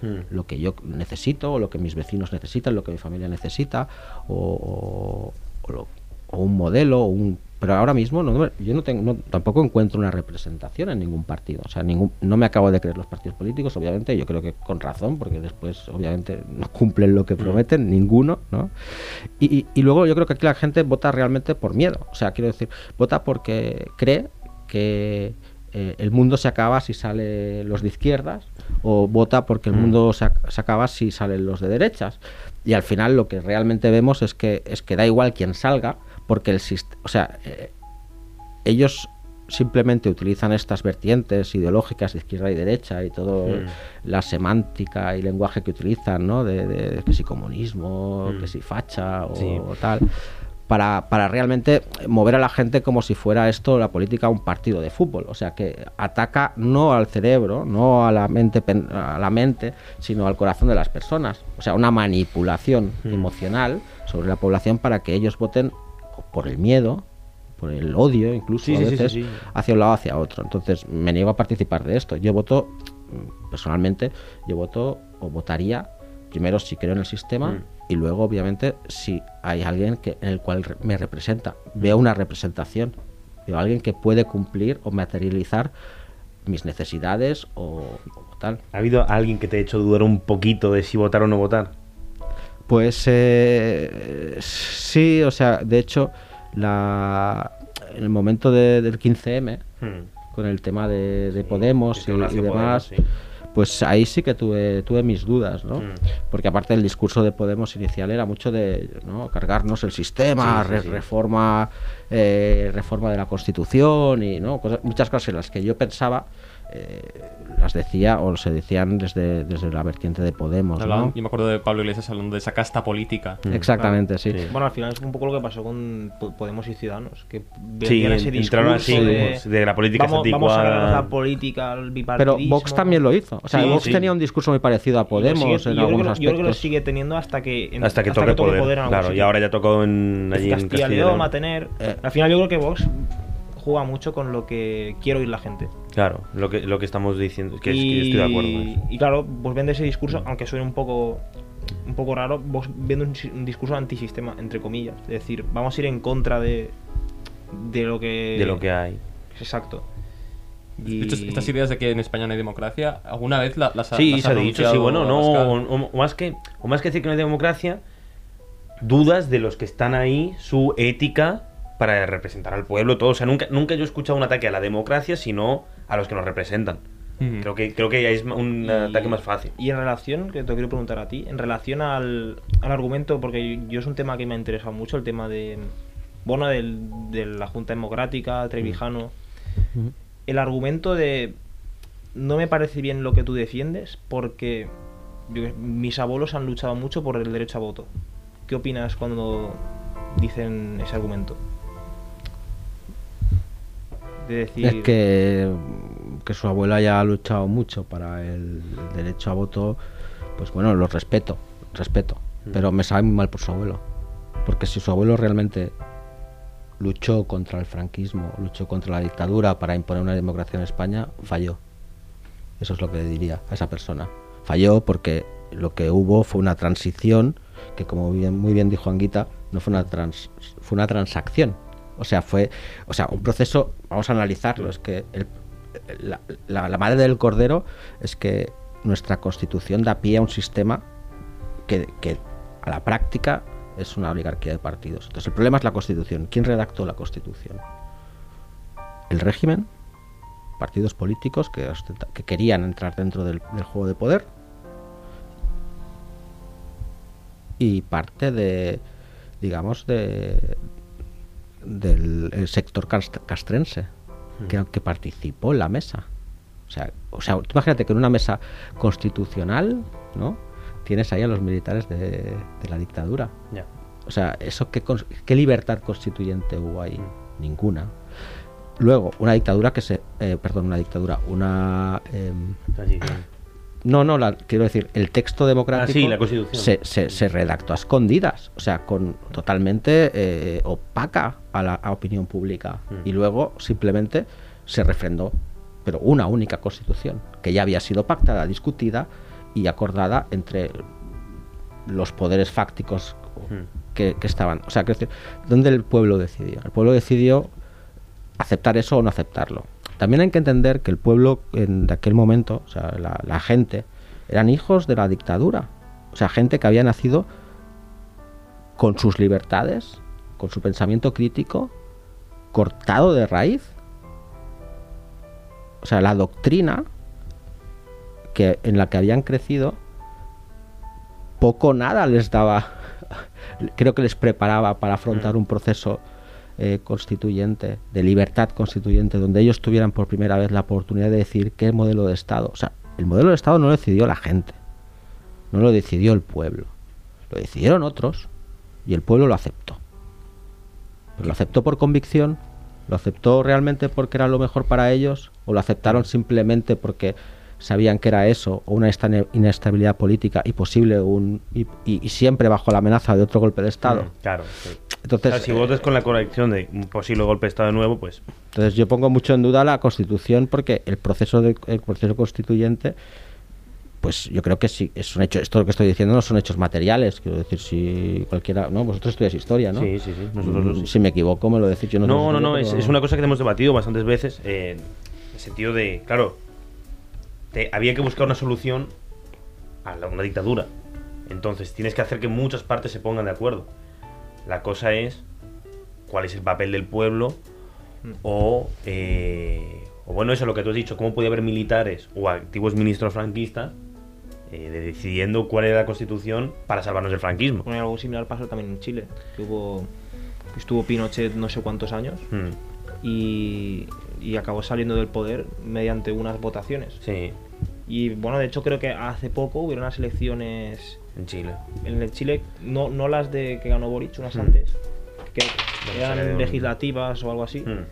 Hmm. lo que yo necesito, o lo que mis vecinos necesitan, lo que mi familia necesita, o, o- o lo- o un modelo, o un pero ahora mismo no, yo no tengo, no- tampoco encuentro una representación en ningún partido. O sea, ningún, no me acabo de creer los partidos políticos, obviamente, yo creo que con razón, porque después, obviamente, no cumplen lo que prometen, ninguno, ¿no? Y, y- y luego yo creo que aquí la gente vota realmente por miedo. O sea, quiero decir, vota porque cree que eh, el mundo se acaba si salen los de izquierdas, o vota porque el mundo se, se acaba si salen los de derechas. Y al final lo que realmente vemos es que, es que da igual quién salga, porque el sistema, o sea, eh, ellos simplemente utilizan estas vertientes ideológicas de izquierda y derecha y todo Mm. la semántica y lenguaje que utilizan, ¿no? De, de que si comunismo, Mm. que si facha o, Sí. tal, para, para realmente mover a la gente como si fuera esto la política un partido de fútbol. O sea, que ataca no al cerebro, no a la mente, a la mente sino al corazón de las personas. O sea, una manipulación Mm. emocional sobre la población para que ellos voten por el miedo, por el odio, incluso Sí, a sí, sí, sí, veces, hacia un lado hacia otro. Entonces, me niego a participar de esto. Yo voto, mm, personalmente, yo voto o votaría primero si creo en el sistema Mm. y luego, obviamente, si hay alguien que, en el cual me representa. Veo una representación. Veo a alguien que puede cumplir o materializar mis necesidades o, o tal. ¿Ha habido alguien que te ha hecho dudar un poquito de si votar o no votar? Pues eh, sí, o sea, de hecho, la, en el momento de- del 15M, Hmm. con el tema de, de Podemos y, demás, Podemos, pues ahí sí que tuve, tuve mis dudas, ¿no? Mm. Porque aparte el discurso de Podemos inicial era mucho de ¿no? cargarnos el sistema, Sí, re- reforma, eh, reforma de la Constitución y ¿no? Cosas- muchas cosas en las que yo pensaba eh, las decía o se decían desde, desde la vertiente de Podemos. Yo me acuerdo de Pablo Iglesias hablando de esa casta política. Mm. Exactamente, sí. Sí. Bueno, al final es un poco lo que pasó con Po- Podemos y Ciudadanos, que Sí, ese entraron así, de, de la política vamos, vamos a la política, el Pero. Vox también lo hizo. O sea, Sí, Vox sí. tenía un discurso muy parecido a Podemos sigue- en yo, creo que algunos lo, yo creo que lo aspectos. sigue teniendo hasta que en- Hasta que toque toque poder. en algún claro, y ahora ya tocó en, allí en Castilla y Castilla y León León. va a tener. Eh. Al final yo creo que Vox juega mucho con lo que quiere oír la gente. Claro, lo que, lo que estamos diciendo, que, es que yo estoy de acuerdo con eso. y claro, pues vende ese discurso, aunque suene un poco un poco raro, Vox vende un, discurso antisistema, entre comillas. Es decir, vamos a ir en contra de, de lo que. De lo que hay. Exacto. De hecho, estas ideas de que en España no hay democracia, ¿alguna vez la- las ha Sí, las se ha dicho, sí, bueno, no, o, o más que, o más que decir que no hay democracia, dudas de los que están ahí, su ética para representar al pueblo, todo. O sea, nunca, nunca yo he escuchado un ataque a la democracia, sino a los que nos representan. Ujú. Creo que creo que es un Y- ataque más fácil. Y en relación, que te quiero preguntar a ti, en relación al, al argumento, porque yo es un tema que me ha interesado mucho, el tema de, bueno, del, de la Junta Democrática, Trevijano, Ujú. el argumento de no me parece bien lo que tú defiendes porque yo mis abuelos han luchado mucho por el derecho a voto. ¿Qué opinas cuando dicen ese argumento? De decir, Es que, que su abuela haya luchado mucho para el derecho a voto, pues bueno, lo respeto, respeto. Mm. Pero me sabe muy mal por su abuelo. Porque si su abuelo realmente luchó contra el franquismo, luchó contra la dictadura para imponer una democracia en España, falló. Eso es lo que le diría a esa persona. Falló porque lo que hubo fue una transición que, como bien, muy bien dijo Anguita, no fue una, trans, fue una transacción. O sea, fue o sea, un proceso, vamos a analizarlo, es que el- la, madre del cordero es que nuestra constitución da pie a un sistema que, a la práctica es una oligarquía de partidos. Entonces el problema es la constitución. ¿Quién redactó la constitución? El régimen, partidos políticos que, que querían entrar dentro del, del juego de poder y parte de, digamos, de del el sector cast- castrense que, que participó en la mesa. O sea, o sea, tú imagínate que en una mesa constitucional, ¿no? Tienes ahí a los militares de, de la dictadura. O sea, eso qué, qué libertad constituyente hubo ahí? Ninguna. Luego, una dictadura que se, eh, perdón, una dictadura, una Transición. No, no, la- quiero decir, el texto democrático Ah, sí, la Constitución. Se, se- se redactó a escondidas, o sea, con totalmente eh, opaca a la a opinión pública. Mm. Y luego simplemente se refrendó, pero una única constitución, que ya había sido pactada, discutida y acordada entre los poderes fácticos Mm. que, que estaban. O sea, quiero decir, ¿dónde el pueblo decidió? El pueblo decidió aceptar eso o no aceptarlo. También hay que entender que el pueblo en de aquel momento, o sea, la, la gente, eran hijos de la dictadura. O sea, gente que había nacido con sus libertades, con su pensamiento crítico, cortado de raíz. O sea, la doctrina que, en la que habían crecido, poco o nada les daba, creo que les preparaba para afrontar un proceso eh, constituyente, de libertad constituyente, donde ellos tuvieran por primera vez la oportunidad de decir qué modelo de Estado. O sea, el modelo de Estado no lo decidió la gente, no lo decidió el pueblo, lo decidieron otros y el pueblo lo aceptó. Pero lo aceptó por convicción, lo aceptó realmente porque era lo mejor para ellos, o lo aceptaron simplemente porque sabían que era eso, o una esta- inestabilidad política y posible un y, y- y siempre bajo la amenaza de otro golpe de Estado. Mm, Claro. sí. Entonces, O sea, si eh, votas con la corrección de un posible golpe de Estado nuevo, pues Entonces yo pongo mucho en duda la constitución porque el proceso de, el proceso constituyente pues yo creo que sí es un hecho esto que estoy diciendo no son hechos materiales quiero decir si cualquiera no vosotros estudiáis historia no Sí, sí, sí, nosotros lo- Mm, si me equivoco me lo decís yo no No, no, no, pero- es, es una cosa que hemos debatido bastantes veces, eh, en el sentido de, claro, te- había que buscar una solución a la- una dictadura. Entonces tienes que hacer que muchas partes se pongan de acuerdo. La cosa es cuál es el papel del pueblo o, eh, o bueno, eso es lo que tú has dicho, cómo puede haber militares o antiguos ministros franquistas eh, de decidiendo cuál era la constitución para salvarnos del franquismo. Bueno, algo similar pasó también en Chile, hubo estuvo Pinochet no sé cuántos años Mm, y, y acabó saliendo del poder mediante unas votaciones. sí, Y bueno, de hecho creo que hace poco hubieron unas elecciones en Chile. en el Chile, no, no las de que ganó Boric, unas Mm. antes, que de eran legislativas o algo así. Mm.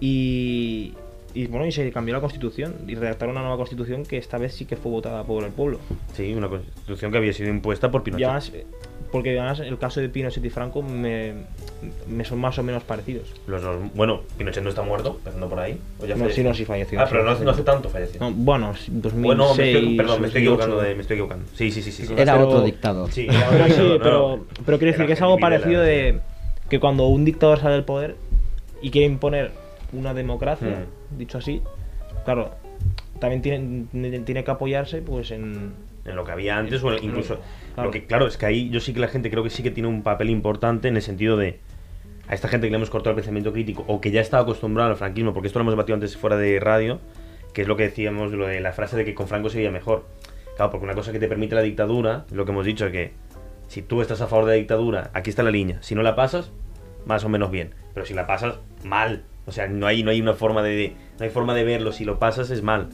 Y, y bueno, y se cambió la constitución y redactaron una nueva constitución que esta vez sí que fue votada por el pueblo. Sí, una constitución que había sido impuesta por Y Pinochet. además, eh, porque además el caso de Pinochet y Franco me, me son más o menos parecidos. Los dos- bueno, Pinochet no está muerto, empezando por ahí. ¿o ya No, falleció? sí, no, sí falleció. Ah, sí pero no, no hace tanto falleció. No, bueno, sí, 2006, bueno, me estoy, perdón, me estoy 2008. equivocando. De, me estoy equivocando. Sí, sí, sí. sí, sí. era pero- otro dictador Sí, era sí, dictador, pero, pero quiero decir Era que es algo parecido de que cuando un dictador sale del poder y quiere imponer una democracia, Mm. dicho así, claro, también tiene, tiene que apoyarse pues en... En lo que había antes o en- incluso... Claro. Claro, es que ahí yo sí que la gente creo que sí que tiene un papel importante en el sentido de... A esta gente que le hemos cortado el pensamiento crítico o que ya estaba acostumbrada al franquismo, porque esto lo hemos debatido antes fuera de radio, que es lo que decíamos, lo de la frase de que con Franco se veía mejor. Claro, porque una cosa que te permite la dictadura, lo que hemos dicho, es que si tú estás a favor de la dictadura, aquí está la línea. Si no la pasas, más o menos bien. Pero si la pasas, mal. O sea, no hay, no hay una forma de, no hay forma de verlo. Si lo pasas, es mal.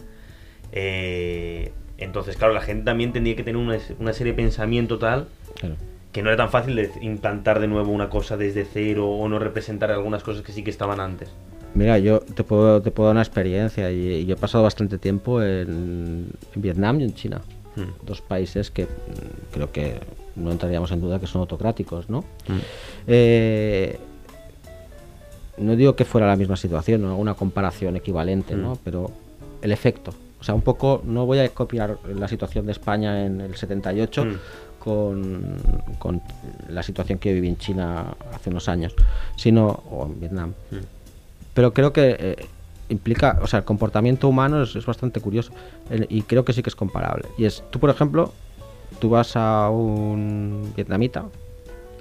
Eh, entonces, claro, la gente también tendría que tener una, una serie de pensamiento tal Claro. que no era tan fácil de implantar de nuevo una cosa desde cero o no representar algunas cosas que sí que estaban antes. Mira, yo te puedo, te puedo dar una experiencia y, yo he pasado bastante tiempo en, en Vietnam y en China. Hmm. Dos países que mm, creo que no entraríamos en duda que son autocráticos, ¿no? Hmm. Eh, no digo que fuera la misma situación, no una comparación equivalente, ¿no? Pero el efecto. O sea, un poco, no voy a copiar la situación de España en el 78 Mm. con, con la situación que viví en China hace unos años, sino, o en Vietnam. Pero creo que eh, implica, o sea, el comportamiento humano es, es bastante curioso El- y creo que sí que es comparable. Y es, tú por ejemplo, tú vas a un vietnamita,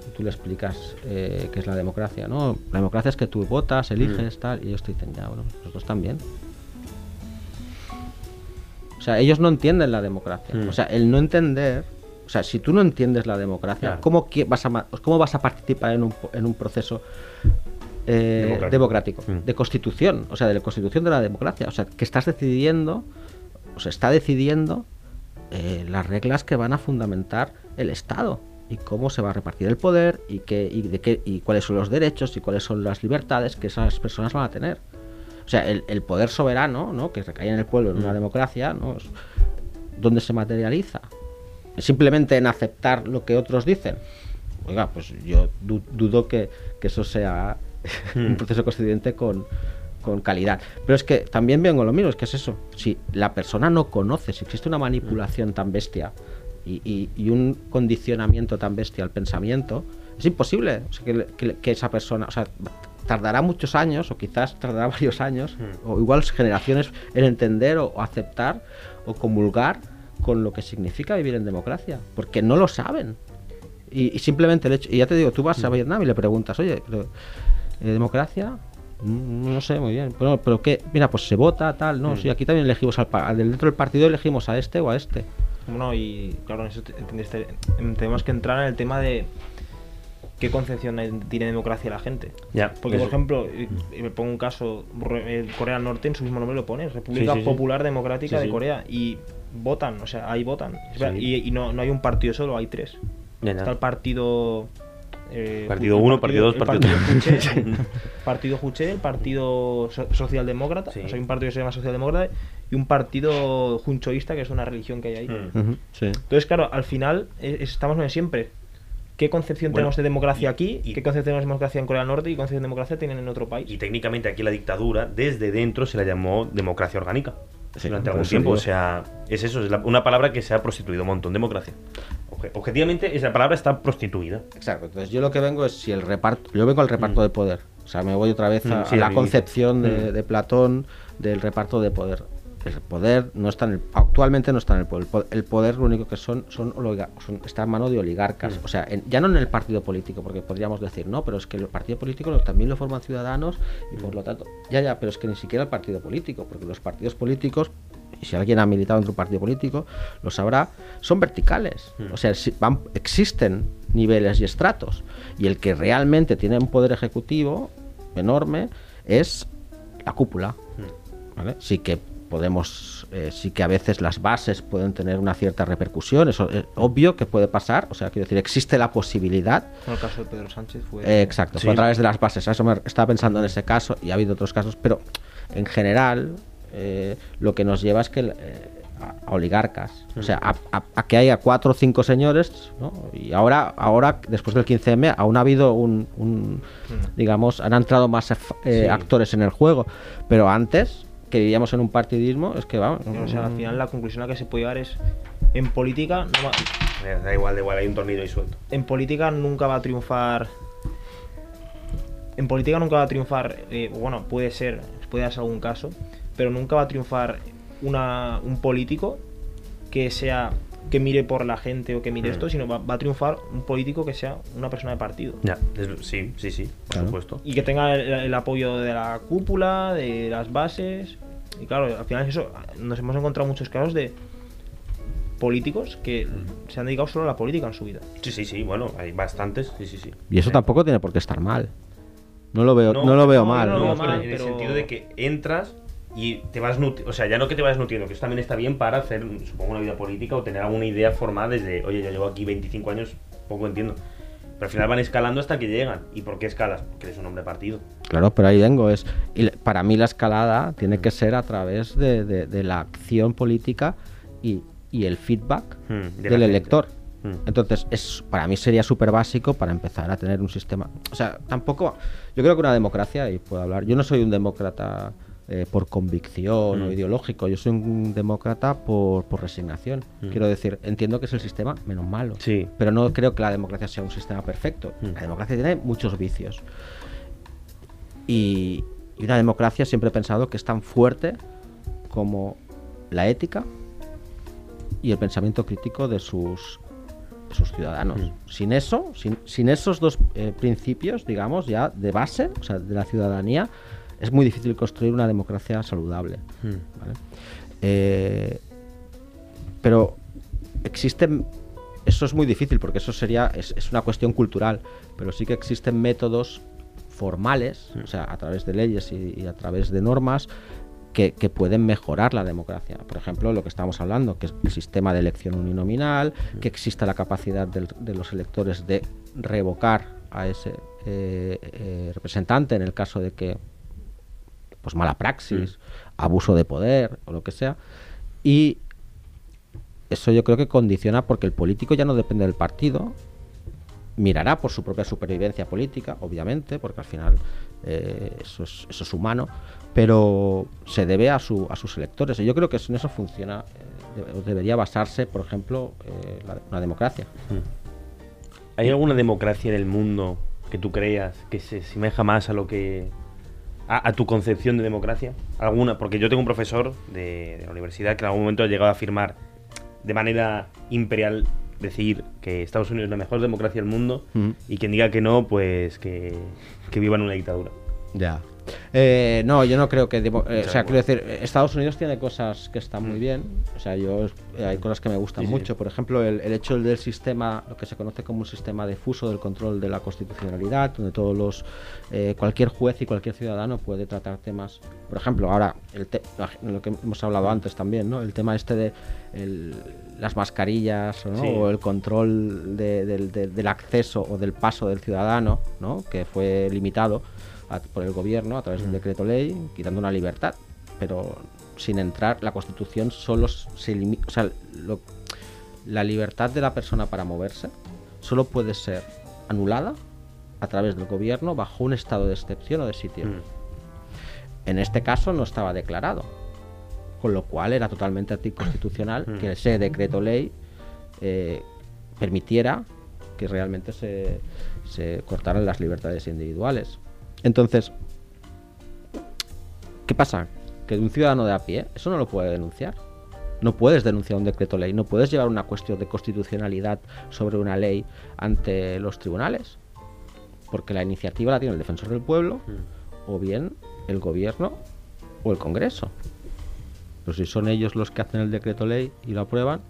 y tú le explicas eh, qué es la democracia, ¿no? La democracia es que tú votas, eliges, tal, y ellos te dicen, ya, bueno, nosotros también. O sea, ellos no entienden la democracia. Mm. O sea, el no entender, o sea, si tú no entiendes la democracia, Claro. ¿cómo, vas a, ¿cómo vas a participar en un, en un proceso eh, Democrático. democrático, Mm. de constitución, o sea, de la constitución de la democracia? O sea, que estás decidiendo, o sea, está decidiendo eh, las reglas que van a fundamentar el Estado y cómo se va a repartir el poder y, qué, y, de qué, y cuáles son los derechos y cuáles son las libertades que esas personas van a tener. O sea, el, el poder soberano, ¿no? que recae en el pueblo en una democracia, ¿no? ¿dónde se materializa? Simplemente en aceptar lo que otros dicen. Oiga, pues yo du- dudo que, que eso sea un proceso constituyente con, con calidad. Pero es que también vengo lo mismo, es que es eso. Si la persona no conoce, si existe una manipulación tan bestia y, y- y un condicionamiento tan bestia al pensamiento, es imposible o sea, que, que que esa persona, o sea, tardará muchos años, o quizás tardará varios años, o igual generaciones en entender o, o aceptar o comulgar con lo que significa vivir en democracia, porque no lo saben. Y, y simplemente el hecho, y ya te digo, tú vas a Vietnam y le preguntas, oye, pero, eh, ¿democracia? Mm, No sé muy bien. Pero, pero qué, mira, pues se vota, tal, no, sí, aquí también elegimos al, al dentro del partido elegimos a este o a este. Bueno, y claro, en eso te- te- te- tenemos que entrar en el tema de qué concepción tiene democracia la gente. Ya, Porque, eso. por ejemplo, y- y me pongo un caso, Re- Corea del Norte en su mismo nombre lo pone, República Sí, sí, sí. Popular Democrática Sí, de sí. Corea, y votan, o sea, ahí votan. Y, y no, no hay un partido solo, hay tres. Está el partido... eh, Partido el uno, partido dos, el partido tres. Juche, partido Juche, el Partido So- Socialdemócrata, Sí. o sea, hay un partido que se llama Socialdemócrata, y un partido junchoísta, que es una religión que hay ahí. Mm. Sí. Entonces, claro, al final eh, estamos siempre. ¿Qué concepción Bueno, tenemos de democracia y- aquí? y- ¿Qué concepción tenemos de democracia en Corea del Norte? ¿Y qué concepción de democracia tienen en otro país? Y técnicamente aquí la dictadura, desde dentro, se la llamó democracia orgánica. Sí, durante algún tiempo. digo. O sea, es eso, es la- una palabra que se ha prostituido un montón, democracia. Obje- objetivamente, esa palabra está prostituida. Exacto, entonces yo lo que vengo es si el reparto, yo vengo al reparto de poder, o sea, me voy otra vez a, Mm, sí, a la concepción de, Mm. de Platón del reparto de poder. El poder no está en el, actualmente no está en el poder. El po- El poder lo único que son son, está en mano de oligarcas, Mm. o sea, en- ya no en el partido político, porque podríamos decir no, pero es que el partido político lo- también lo forman ciudadanos y por lo tanto, ya ya, pero es que ni siquiera el partido político, porque los partidos políticos y si alguien ha militado de un partido político, lo sabrá, son verticales. Mm. O sea, si- van- existen niveles y estratos. Y el que realmente tiene un poder ejecutivo enorme es la cúpula. ¿vale? Sí que podemos, eh, sí que a veces las bases pueden tener una cierta repercusión, eso es obvio que puede pasar, o sea, quiero decir, existe la posibilidad En el caso de Pedro Sánchez fue... eh, exacto, Sí. fue a través de las bases. A eso me estaba pensando en ese caso y ha habido otros casos, pero en general eh, lo que nos lleva es que eh, a, oligarcas, o sea, a, a- a que haya cuatro o cinco señores, ¿no? y ahora, ahora después del 15M, aún ha habido un, un, digamos, han entrado más eh, Sí. actores en el juego, pero antes que vivíamos en un partidismo, es que vamos, O sea, al final la conclusión a la que se puede llegar es en política no va- Eh, Da igual, da igual, hay un tornillo ahí suelto. en política nunca va a triunfar en política nunca va a triunfar eh, bueno puede ser puede darse algún caso pero nunca va a triunfar una, un político que sea que mire por la gente o que mire Mm. esto sino va, va a triunfar un político que sea una persona de partido Ya, es- sí, sí, sí, por Claro. supuesto. y que tenga el, el apoyo de la cúpula, de las bases. Y claro, al final eso nos hemos encontrado muchos casos de políticos que se han dedicado solo a la política en su vida. Sí, sí, sí, bueno, hay bastantes, sí, sí, sí. y eso Sí. tampoco tiene por qué estar mal. No lo veo, no, lo veo no, mal. no lo veo mal, en el sentido de que entras y te vas o sea, ya no que te vayas nutriendo, que eso también está bien para hacer, supongo, una vida política o tener alguna idea formada desde, oye, yo llevo aquí 25 años, poco entiendo. Pero al final van escalando hasta que llegan. ¿Y por qué escalas? Porque eres un hombre partido. Claro, pero ahí vengo. Es, y para mí la escalada tiene que ser a través de, de- de la acción política y, y el feedback Hmm, de del elector. Mm. Entonces, es, para mí sería súper básico para empezar a tener un sistema. O sea, tampoco. Yo creo que una democracia, y puedo hablar. Yo no soy un demócrata eh, por convicción o Mm. ideológico, yo soy un demócrata por, por resignación. Mm. Quiero decir, entiendo que es el sistema menos malo. Sí. Pero no creo que la democracia sea un sistema perfecto. Mm. La democracia tiene muchos vicios. Y, y una democracia siempre he pensado que es tan fuerte como la ética y el pensamiento crítico de sus, de sus ciudadanos. Sin eso, sin, sin esos dos eh, principios, digamos, ya de base, o sea, de la ciudadanía, es muy difícil construir una democracia saludable. Mm. ¿vale? Eh, pero existen eso es muy difícil porque eso sería es, es una cuestión cultural pero sí que existen métodos formales o sea a través de leyes y, y a través de normas que, que pueden mejorar la democracia por ejemplo lo que estamos hablando que es el sistema de elección uninominal que exista la capacidad del- de los electores de revocar a ese eh, eh, representante en el caso de que pues mala praxis, abuso de poder o lo que sea. Y eso yo creo que condiciona porque el político ya no depende del partido, mirará por su propia supervivencia política, obviamente, porque al final eh, eso, es, eso es humano, pero se debe a, su, a sus electores. Y yo creo que en eso funciona, eh, de- debería basarse, por ejemplo, eh, la- una democracia. ¿Hay alguna democracia en el mundo que tú creas que se asemeja más a lo que. A, a tu concepción de democracia? ¿Alguna? Porque yo tengo un profesor de, de la universidad que en algún momento ha llegado a afirmar de manera imperial decir que Estados Unidos es la mejor democracia del mundo Ujú. y quien diga que no, pues que, que viva en una dictadura. Ya. Eh, no, yo no creo que. demo- eh, o sea, quiero decir, Estados Unidos tiene cosas que están muy Mm. bien. O sea, yo eh, hay cosas que me gustan Sí, sí. mucho. Por ejemplo, el, el hecho del sistema, lo que se conoce como un sistema difuso del control de la constitucionalidad, donde todos los. eh, cualquier juez y cualquier ciudadano puede tratar temas. Por ejemplo, ahora, el te- lo que hemos hablado antes también, ¿no? El tema este de el- las mascarillas ¿no? Sí. o el control de- del, del- del acceso o del paso del ciudadano, ¿no? Que fue limitado a- por el gobierno a través de un decreto ley, quitando una libertad, pero sin entrar, la Constitución solo se limita, o sea, lo- la libertad de la persona para moverse solo puede ser anulada a través del gobierno bajo un estado de excepción o de sitio. Mm. En este caso no estaba declarado, con lo cual era totalmente anticonstitucional Mm. que ese decreto ley eh, permitiera que realmente se, se cortaran las libertades individuales. Entonces, ¿qué pasa? Que un ciudadano de a pie eso no lo puede denunciar. No puedes denunciar un decreto ley, no puedes llevar una cuestión de constitucionalidad sobre una ley ante los tribunales, porque la iniciativa la tiene el defensor del pueblo Mm. o bien el gobierno o el Congreso. Pero si son ellos los que hacen el decreto ley y lo aprueban,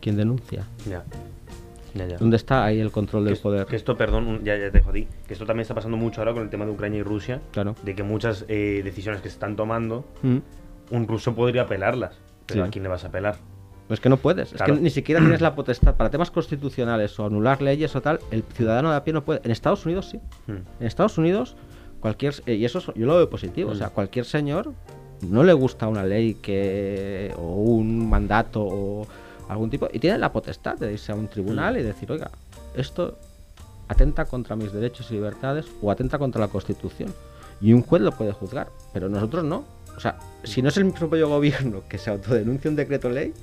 ¿quién denuncia? Ya, ya. ¿Dónde está ahí el control Que del poder? Que esto, perdón, un- ya, ya te ti. Que esto también está pasando mucho ahora con el tema de Ucrania y Rusia. Claro. De que muchas eh, decisiones que se están tomando, Mm. un ruso podría apelarlas. Pero Sí. ¿a quién le vas a apelar? Es que no puedes, Claro. es que ni siquiera tienes la potestad para temas constitucionales o anular leyes o tal, el ciudadano de a pie no puede. En Estados Unidos sí. Mm. En Estados Unidos, cualquier. eh, y eso es- yo lo veo positivo. O sea, Mm. cualquier señor no le gusta una ley que. o un mandato o algún tipo. Y tiene la potestad de irse a un tribunal y decir, oiga, esto atenta contra mis derechos y libertades o atenta contra la Constitución. Y un juez lo puede juzgar, pero nosotros no. O sea, si no es el propio gobierno que se autodenuncia un decreto ley.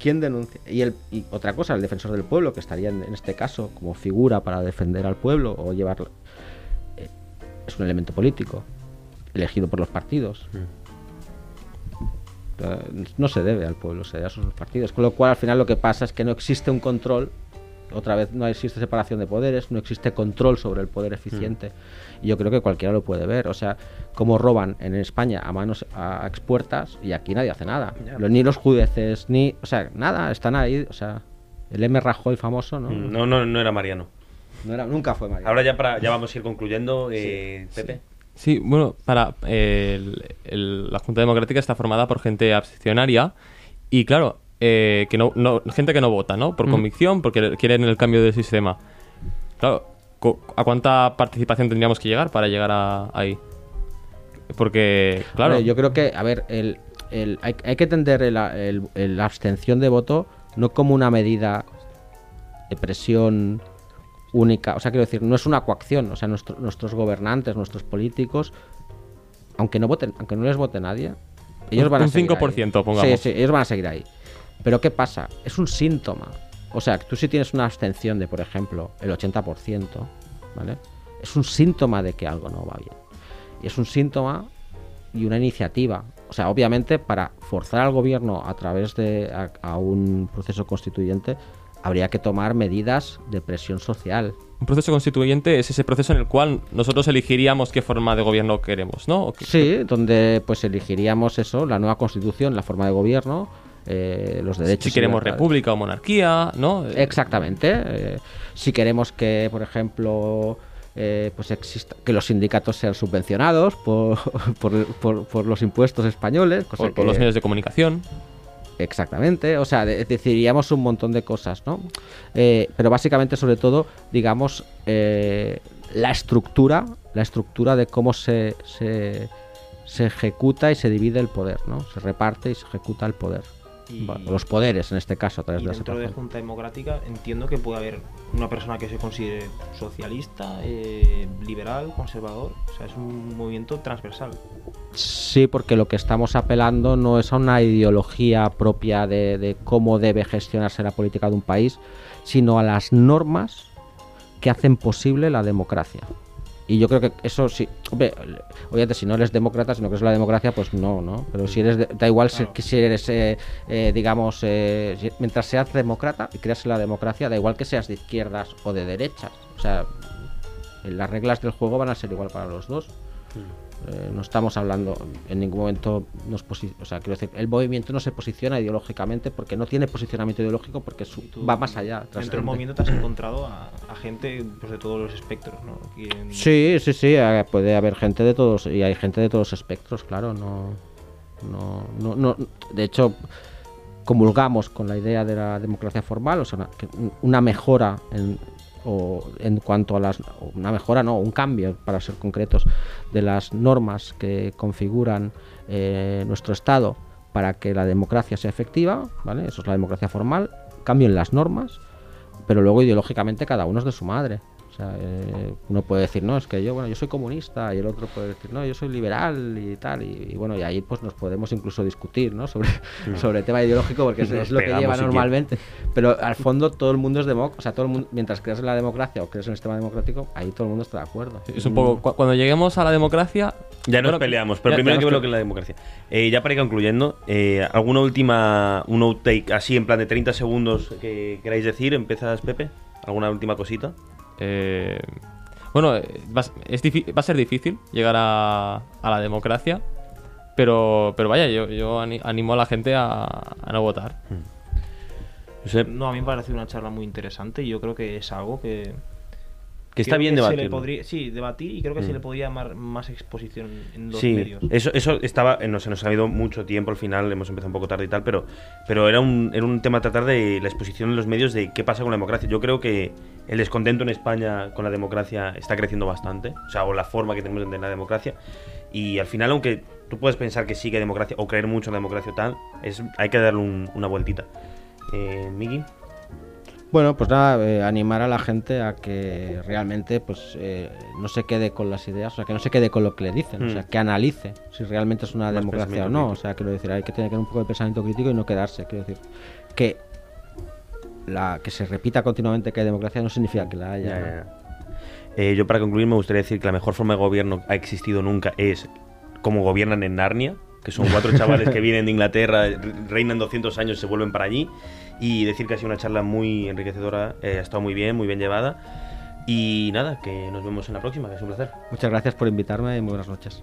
¿Quién denuncia? Y, el, y otra cosa, el defensor del pueblo, que estaría en, en este caso como figura para defender al pueblo o llevarlo, eh, es un elemento político, elegido por los partidos. Mm. Eh, No se debe al pueblo, se debe a sus partidos. Con lo cual, al final, lo que pasa es que no existe un control. Otra vez, no existe separación de poderes, no existe control sobre el poder eficiente. Y yo creo que cualquiera lo puede ver. O sea, cómo roban en España a manos a expuertas y aquí nadie hace nada. Lo- Ni los jueces, ni. O sea, nada, están ahí. O sea, el M. Rajoy famoso, ¿no? Mm, No, no, no era Mariano. No era, nunca fue María. Ahora ya para ya vamos a ir concluyendo, eh, Pepe. Sí, bueno, para el- el- la Junta Democrática está formada por gente abstencionaria y claro, eh, que no, no- gente que no vota, ¿no? Por Mm. convicción, porque quieren el cambio del sistema. Claro, ¿a cuánta participación tendríamos que llegar para llegar a, ahí? Porque, claro, yo creo que, a ver, el, el- hay, hay que entender la abstención de voto no como una medida de presión única. O sea, quiero decir, no es una coacción. O sea, nuestro- nuestros gobernantes, nuestros políticos, aunque no voten, aunque no les vote nadie, ellos van a un seguir 5%, ahí. pongamos. Sí, sí, ellos van a seguir ahí. Pero ¿qué pasa? Es un síntoma. O sea, tú si tienes una abstención de, por ejemplo, el 80%, ¿vale? Es un síntoma de que algo no va bien. Y es un síntoma y una iniciativa. O sea, obviamente para forzar al gobierno a través de a, a un proceso constituyente habría que tomar medidas de presión social. Un proceso constituyente es ese proceso en el cual nosotros elegiríamos qué forma de gobierno queremos, ¿no? Qué- Sí, donde pues elegiríamos eso, la nueva constitución, la forma de gobierno, eh, los derechos. si queremos república o monarquía, ¿no? Exactamente. eh, si queremos que, por ejemplo, eh, pues exista, que los sindicatos sean subvencionados por, por, por- por los impuestos españoles, cosa por, los medios de comunicación. Exactamente, o sea, de- decidiríamos un montón de cosas, ¿no? Eh, pero básicamente, sobre todo, digamos, eh, la estructura, la estructura de cómo se, se, se ejecuta y se divide el poder, ¿no? Se reparte y se ejecuta el poder. Y- Bueno, los poderes, en este caso, a través Y de la dentro de. Junta Democrática entiendo que puede haber una persona que se considere socialista, eh, liberal, conservador. O sea, es un movimiento transversal. Sí, porque lo que estamos apelando no es a una ideología propia de, de cómo debe gestionarse la política de un país, sino a las normas que hacen posible la democracia. Y yo creo que eso sí, hombre, obviamente si no eres demócrata, si no crees en la democracia, pues no, ¿no? Pero si eres, de- da igual si- Claro. que si eres, eh, eh, digamos, eh, si- mientras seas demócrata y creas en la democracia, da igual que seas de izquierdas o de derechas. O sea, las reglas del juego van a ser igual para los dos. Eh, no estamos hablando en ningún momento nos o sea quiero decir el movimiento no se posiciona ideológicamente porque no tiene posicionamiento ideológico porque su- Y tú, va más allá Dentro del movimiento te has encontrado a, a gente pues, de todos los espectros, ¿no? En- sí sí sí puede haber gente de todos y hay gente de todos los espectros claro no no no, no de hecho comulgamos con la idea de la democracia formal o sea una, una mejora en o en cuanto a las una mejora no un cambio para ser concretos de las normas que configuran eh, nuestro estado para que la democracia sea efectiva vale eso es la democracia formal cambio en las normas pero luego ideológicamente cada uno es de su madre o sea, eh, uno puede decir, no, es que yo, bueno, yo soy comunista y el otro puede decir, no, yo soy liberal y tal. Y, y bueno, y ahí pues nos podemos incluso discutir, ¿no? Sobre, sobre el tema ideológico porque es, lo que lleva normalmente. Pero al fondo todo el mundo es demócrata. O sea, todo el mundo, mientras creas en la democracia o crees en el sistema democrático, ahí todo el mundo está de acuerdo. Es un poco. cu- Cuando lleguemos a la democracia. Ya nos bueno, peleamos, pero ya- primero ya hay que ver lo que es la democracia. Eh, ya para ir concluyendo, eh, ¿alguna última, un outtake así en plan de 30 segundos que queráis decir? ¿Empiezas, Pepe? ¿Alguna última cosita? Eh, bueno, eh, va, es va a ser difícil llegar a, a la democracia, pero, pero vaya, yo, yo ani- animo a la gente a, a no votar. Josep, No, a mí me parece una charla muy interesante y yo creo que es algo que... que está creo bien que se le debatir. podría- Sí, debatir y creo que se Mm. le podría dar más exposición en los Sí, medios. eso, eso estaba, eh, no se nos ha ido mucho tiempo al final, hemos empezado un poco tarde y tal, pero, pero era, un, era un tema a tratar de la exposición en los medios de qué pasa con la democracia. Yo creo que el descontento en España con la democracia está creciendo bastante, o sea, o la forma que tenemos de entender la democracia. Y al final, aunque tú puedes pensar que sí que hay democracia o creer mucho en la democracia o tal, es, hay que darle un- una vueltita. Eh, Miki, Bueno, pues nada, eh, animar a la gente a que realmente pues eh, no se quede con las ideas, o sea, que no se quede con lo que le dicen, o Mm. sea, que analice si realmente es una Más democracia o no. crítico. O sea, quiero decir, hay que tener un poco de pensamiento crítico y no quedarse. Quiero decir, que la que se repita continuamente que hay democracia no significa que la haya. Ya, ¿no? ya, ya. Eh, yo para concluir me gustaría decir que la mejor forma de gobierno ha existido nunca es como gobiernan en Narnia, que son cuatro chavales que vienen de Inglaterra, re- reinan 200 años, se vuelven para allí, y decir que ha sido una charla muy enriquecedora, eh, ha estado muy bien, muy bien llevada, y nada, que nos vemos en la próxima, que es un placer. Muchas gracias por invitarme y muy buenas noches.